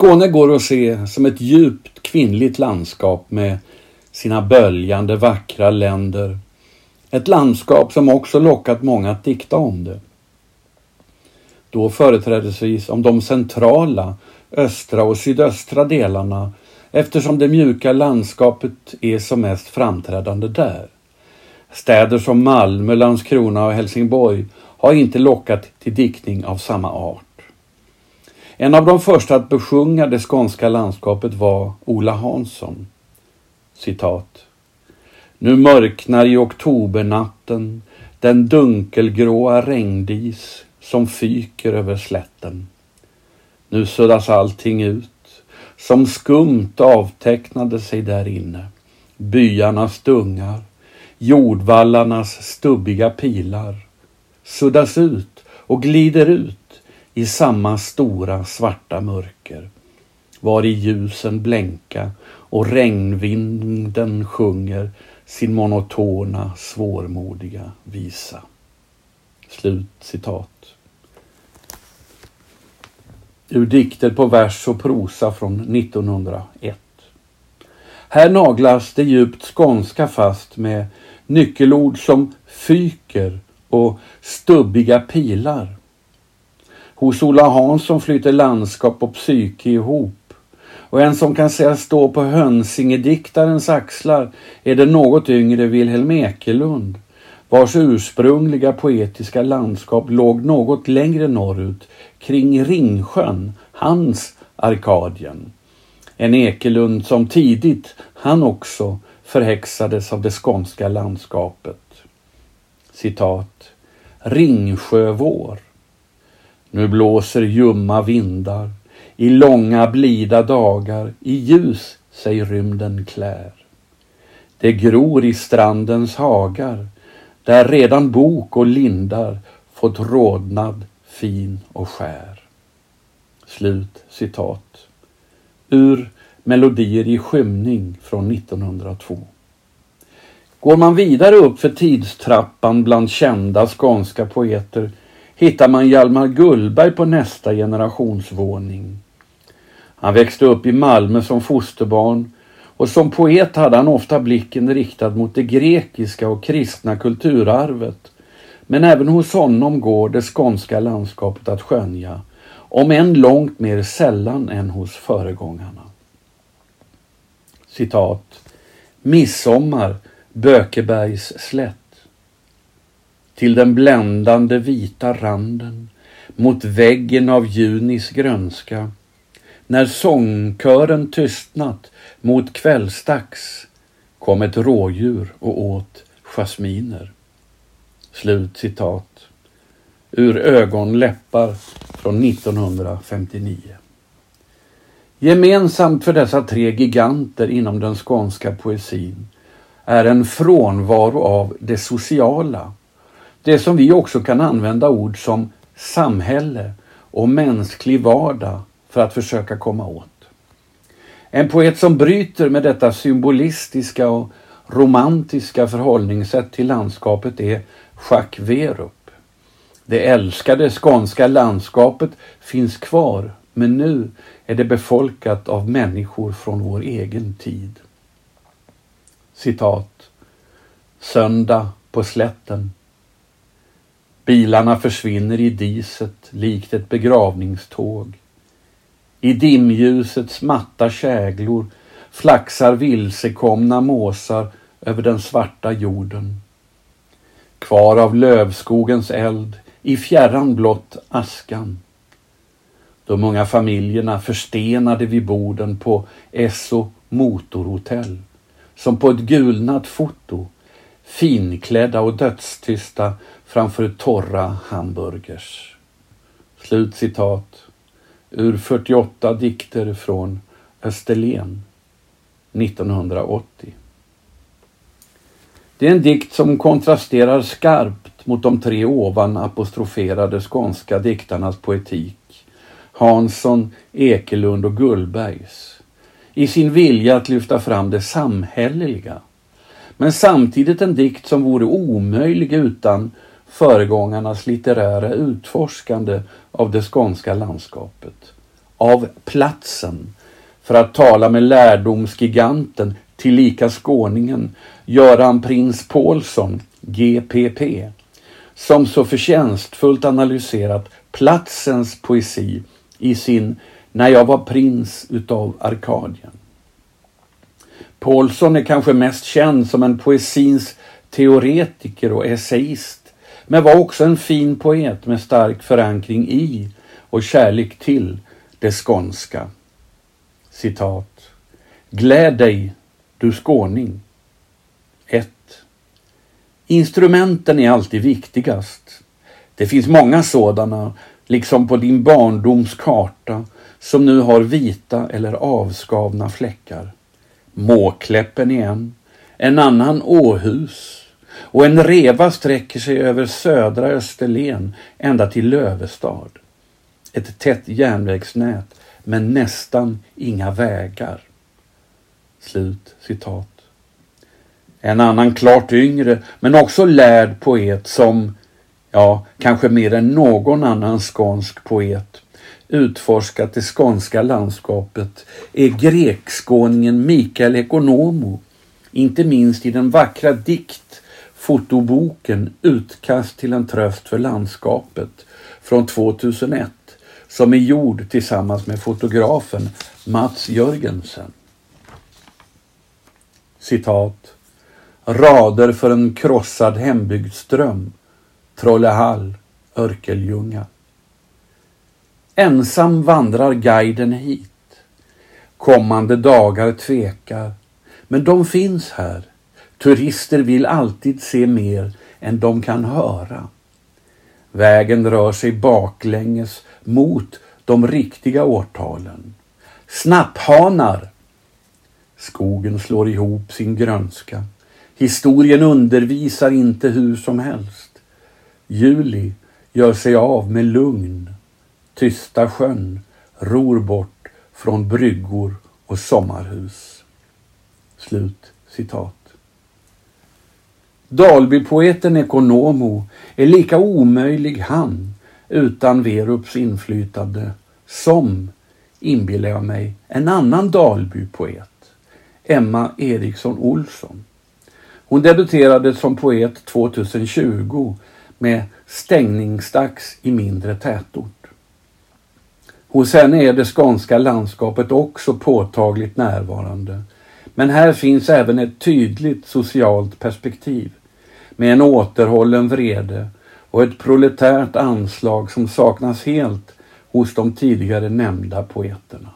Skåne går att se som ett djupt kvinnligt landskap med sina böljande vackra länder. Ett landskap som också lockat många att dikta om det. Då företrädesvis om de centrala, östra och sydöstra delarna eftersom det mjuka landskapet är som mest framträdande där. Städer som Malmö, Landskrona och Helsingborg har inte lockat till diktning av samma art. En av de första att besjunga det skånska landskapet var Ola Hansson. Citat. Nu mörknar i oktobernatten den dunkelgråa regndis som fyker över slätten. Nu suddas allting ut, som skumt avtecknade sig där inne. Byarnas dungar, jordvallarnas stubbiga pilar suddas ut och glider ut i samma stora svarta mörker var i ljusen blänka och regnvinden sjunger sin monotona, svårmodiga visa. Slut citat. Ur dikter på vers och prosa från 1901. Här naglas det djupt skånska fast med nyckelord som fyker och stubbiga pilar Hos Ola Hansson flyter landskap och psyke ihop. Och en som kan sägas stå på Hönsingediktarens axlar är den något yngre Wilhelm Ekelund, vars ursprungliga poetiska landskap låg något längre norrut, kring Ringsjön, hans Arkadien. En Ekelund som tidigt, han också, förhäxades av det skånska landskapet. Citat. Ringsjövår nu blåser ljumma vindar, i långa blida dagar, i ljus sig rymden klär. Det gror i strandens hagar, där redan bok och lindar fått rodnad, fin och skär. Slut citat. Ur Melodier i skymning från 1902. Går man vidare upp för tidstrappan bland kända skånska poeter hittar man Hjalmar Gullberg på nästa generationsvåning. Han växte upp i Malmö som fosterbarn och som poet hade han ofta blicken riktad mot det grekiska och kristna kulturarvet. Men även hos honom går det skånska landskapet att skönja, om än långt mer sällan än hos föregångarna. Citat. Midsommar, Bökebergs slätt till den bländande vita randen mot väggen av junis grönska. När sångkören tystnat mot kvällsdags kom ett rådjur och åt jasminer. Slut citat. Ur Ögonläppar från 1959. Gemensamt för dessa tre giganter inom den skånska poesin är en frånvaro av det sociala det som vi också kan använda ord som samhälle och mänsklig vardag för att försöka komma åt. En poet som bryter med detta symbolistiska och romantiska förhållningssätt till landskapet är Jacques Werup. Det älskade skånska landskapet finns kvar men nu är det befolkat av människor från vår egen tid. Citat. Söndag på slätten Bilarna försvinner i diset likt ett begravningståg. I dimljusets matta käglor flaxar vilsekomna måsar över den svarta jorden. Kvar av lövskogens eld, i fjärran blott askan. De unga familjerna förstenade vid borden på Esso motorhotell, som på ett gulnat foto, finklädda och dödstysta framför torra hamburgers. Slut citat ur 48 dikter från Österlen 1980. Det är en dikt som kontrasterar skarpt mot de tre ovan apostroferade skånska diktarnas poetik, Hansson, Ekelund och Gullbergs, i sin vilja att lyfta fram det samhälleliga. Men samtidigt en dikt som vore omöjlig utan föregångarnas litterära utforskande av det skånska landskapet. av platsen för att tala med lärdomsgiganten tillika skåningen Göran Prins Paulsson, GPP, som så förtjänstfullt analyserat platsens poesi i sin När jag var prins utav Arkadien. Paulsson är kanske mest känd som en poesins teoretiker och essayist, men var också en fin poet med stark förankring i och kärlek till det skånska. Citat. Gläd dig, du skåning. 1. Instrumenten är alltid viktigast. Det finns många sådana, liksom på din barndoms karta, som nu har vita eller avskavna fläckar. Måkläppen igen, en annan Åhus och en reva sträcker sig över södra Österlen ända till Lövestad. Ett tätt järnvägsnät men nästan inga vägar. Slut citat. En annan klart yngre men också lärd poet som, ja, kanske mer än någon annan skånsk poet utforskat det skånska landskapet är grekskåningen Mikael Ekonomo, inte minst i den vackra dikt fotoboken Utkast till en tröst för landskapet från 2001 som är gjord tillsammans med fotografen Mats Jörgensen. Citat. Rader för en krossad hembygdsdröm. Trollehall, Örkeljunga. Ensam vandrar guiden hit. Kommande dagar tvekar. Men de finns här. Turister vill alltid se mer än de kan höra. Vägen rör sig baklänges mot de riktiga årtalen. Snapphanar! Skogen slår ihop sin grönska. Historien undervisar inte hur som helst. Juli gör sig av med lugn tysta sjön ror bort från bryggor och sommarhus. Slut citat. Dalbypoeten Ekonomo är lika omöjlig han utan Verups inflytande som, inbillar jag mig, en annan Dalbypoet, Emma Eriksson Olsson. Hon debuterade som poet 2020 med Stängningsdags i mindre tätort. Hos henne är det skånska landskapet också påtagligt närvarande. Men här finns även ett tydligt socialt perspektiv med en återhållen vrede och ett proletärt anslag som saknas helt hos de tidigare nämnda poeterna.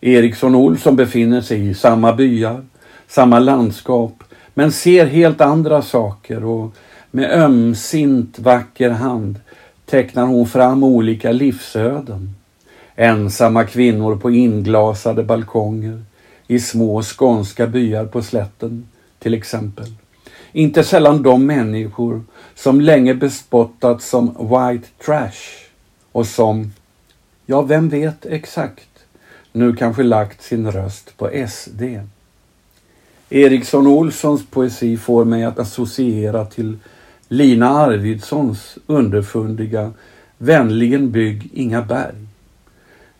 Eriksson Olsson befinner sig i samma byar, samma landskap, men ser helt andra saker och med ömsint vacker hand tecknar hon fram olika livsöden. Ensamma kvinnor på inglasade balkonger i små skånska byar på slätten till exempel. Inte sällan de människor som länge bespottats som white trash och som, ja vem vet exakt, nu kanske lagt sin röst på SD. Eriksson Olssons poesi får mig att associera till Lina Arvidssons underfundiga Vänligen bygg inga berg.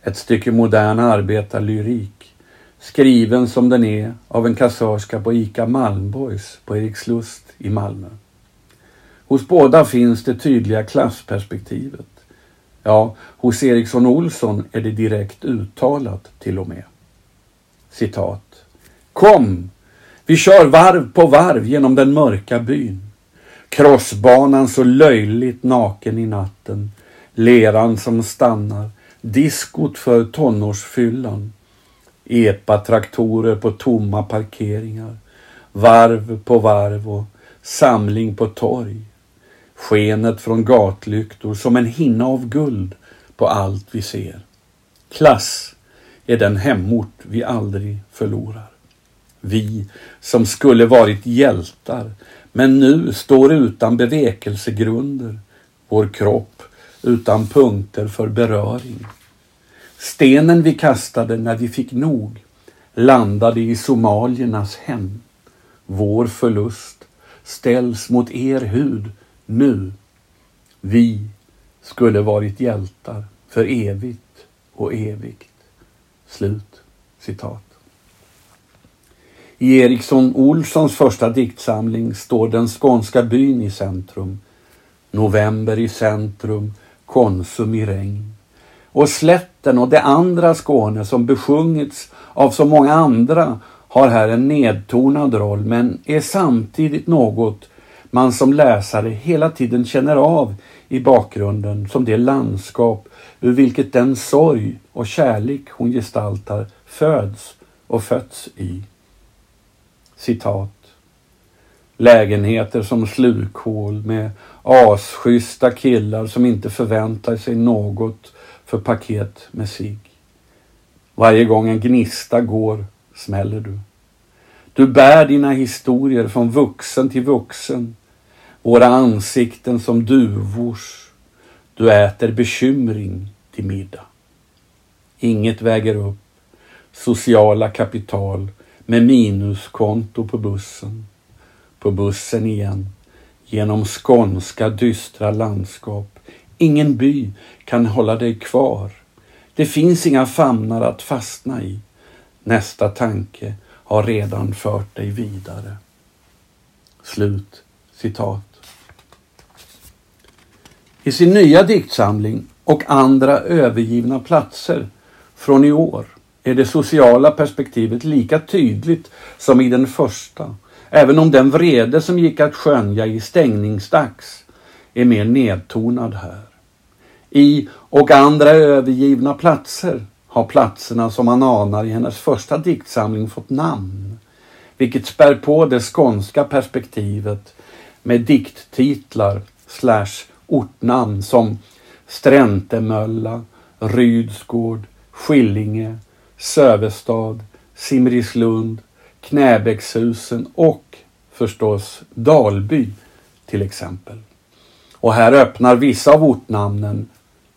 Ett stycke modern arbetarlyrik, skriven som den är av en kassörska på ICA Malmborgs på Erikslust i Malmö. Hos båda finns det tydliga klassperspektivet. Ja, hos Eriksson Olsson är det direkt uttalat till och med. Citat. Kom! Vi kör varv på varv genom den mörka byn. Krossbanan så löjligt naken i natten. Leran som stannar diskot för tonårsfyllan, epatraktorer på tomma parkeringar, varv på varv och samling på torg. Skenet från gatlyktor som en hinna av guld på allt vi ser. Klass är den hemort vi aldrig förlorar. Vi som skulle varit hjältar men nu står utan bevekelsegrunder. Vår kropp utan punkter för beröring. Stenen vi kastade när vi fick nog landade i somaliernas hem. Vår förlust ställs mot er hud nu. Vi skulle varit hjältar för evigt och evigt. Slut citat. I Eriksson Olssons första diktsamling står den skånska byn i centrum. November i centrum, Konsum i regn. Och slätten och det andra Skåne som besjungits av så många andra har här en nedtonad roll men är samtidigt något man som läsare hela tiden känner av i bakgrunden som det landskap ur vilket den sorg och kärlek hon gestaltar föds och fötts i. Citat. Lägenheter som slukhål med asschyssta killar som inte förväntar sig något för paket med sig. Varje gång en gnista går smäller du. Du bär dina historier från vuxen till vuxen. Våra ansikten som duvors. Du äter bekymring till middag. Inget väger upp sociala kapital med minuskonto på bussen. På bussen igen. Genom skånska dystra landskap. Ingen by kan hålla dig kvar. Det finns inga famnar att fastna i. Nästa tanke har redan fört dig vidare. Slut citat. I sin nya diktsamling och andra övergivna platser från i år är det sociala perspektivet lika tydligt som i den första, även om den vrede som gick att skönja i stängningsdags är mer nedtonad här. I och andra övergivna platser har platserna som man anar i hennes första diktsamling fått namn, vilket spär på det skånska perspektivet med dikttitlar slash ortnamn som Sträntemölla, Rydsgård, Skillinge, Sövestad, Simrislund, Knäbäckshusen och förstås Dalby till exempel. Och här öppnar vissa av ortnamnen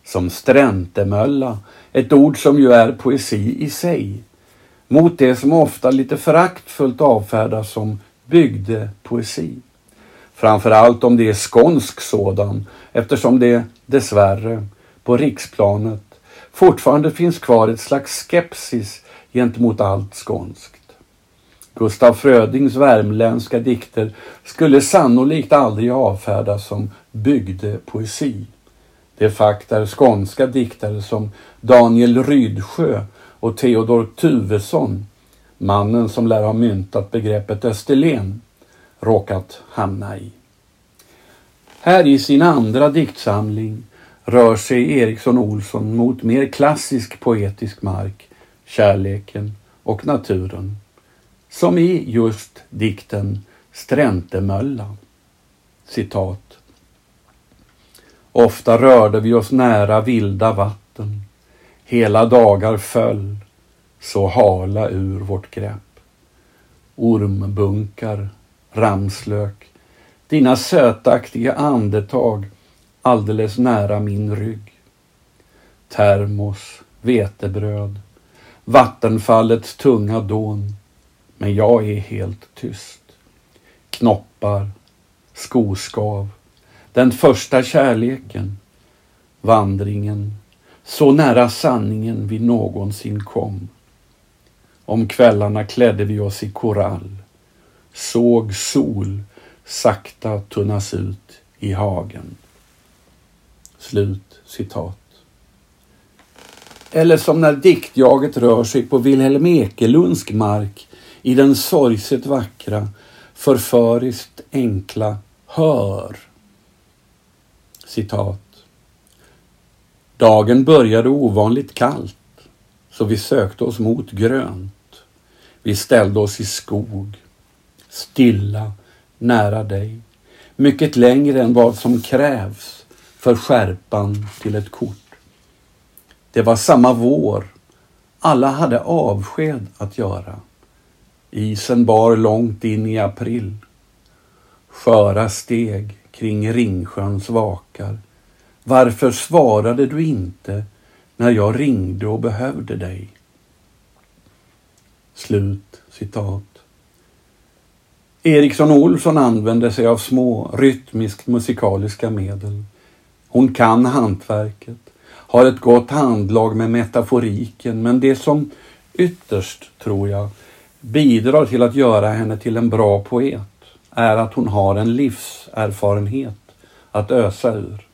som Sträntemölla, ett ord som ju är poesi i sig, mot det som ofta lite föraktfullt avfärdas som bygdepoesi. Framförallt om det är skånsk sådan eftersom det dessvärre på riksplanet fortfarande finns kvar ett slags skepsis gentemot allt skånskt. Gustaf Frödings värmländska dikter skulle sannolikt aldrig avfärdas som bygdepoesi. Det fakt är skånska diktare som Daniel Rydsjö och Theodor Tuvesson, mannen som lär ha myntat begreppet Österlen, råkat hamna i. Här i sin andra diktsamling rör sig Eriksson Olsson mot mer klassisk poetisk mark, kärleken och naturen. Som i just dikten Sträntemölla. Citat. Ofta rörde vi oss nära vilda vatten. Hela dagar föll, så hala ur vårt grepp. Ormbunkar, ramslök, dina sötaktiga andetag alldeles nära min rygg. Termos, vetebröd, vattenfallets tunga dån. Men jag är helt tyst. Knoppar, skoskav, den första kärleken, vandringen, så nära sanningen vi någonsin kom. Om kvällarna klädde vi oss i korall, såg sol sakta tunnas ut i hagen. Slut citat. Eller som när diktjaget rör sig på Wilhelm Ekelundsk mark i den sorgset vackra, förföriskt enkla Hör. Citat. Dagen började ovanligt kallt, så vi sökte oss mot grönt. Vi ställde oss i skog, stilla, nära dig, mycket längre än vad som krävs för skärpan till ett kort. Det var samma vår. Alla hade avsked att göra. Isen bar långt in i april. Sköra steg kring Ringsjöns vakar. Varför svarade du inte när jag ringde och behövde dig? Slut citat. Eriksson Olsson använde sig av små rytmiskt musikaliska medel hon kan hantverket, har ett gott handlag med metaforiken men det som ytterst, tror jag, bidrar till att göra henne till en bra poet är att hon har en livserfarenhet att ösa ur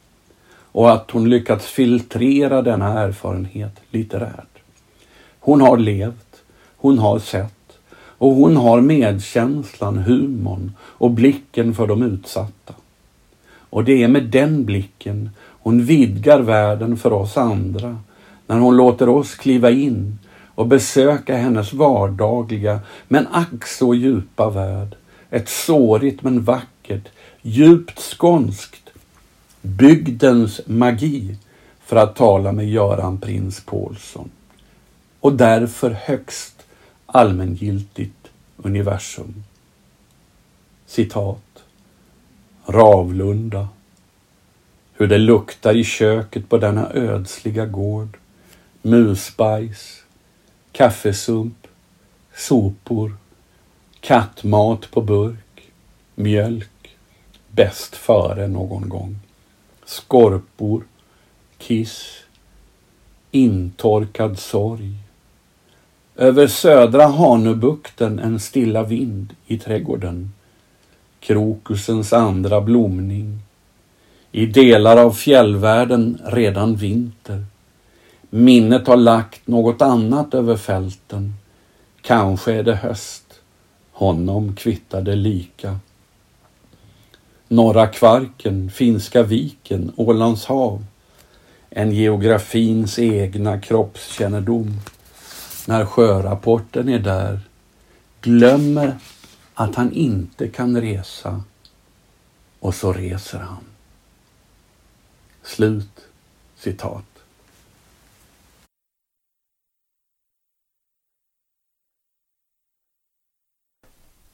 och att hon lyckats filtrera denna erfarenhet litterärt. Hon har levt, hon har sett och hon har medkänslan, humorn och blicken för de utsatta. Och det är med den blicken hon vidgar världen för oss andra när hon låter oss kliva in och besöka hennes vardagliga men ack så djupa värld. Ett sårigt men vackert, djupt skånskt, bygdens magi för att tala med Göran Prins Paulsson. Och därför högst allmängiltigt universum. Citat. Ravlunda. Hur det luktar i köket på denna ödsliga gård. Musbajs, kaffesump, sopor, kattmat på burk, mjölk, bäst före någon gång, skorpor, kiss, intorkad sorg. Över södra Hanöbukten en stilla vind i trädgården, krokusens andra blomning. I delar av fjällvärlden redan vinter. Minnet har lagt något annat över fälten. Kanske är det höst. Honom kvittade lika. Norra Kvarken, Finska viken, Ålands hav. En geografins egna kroppskännedom. När sjörapporten är där glömmer att han inte kan resa och så reser han. Slut citat.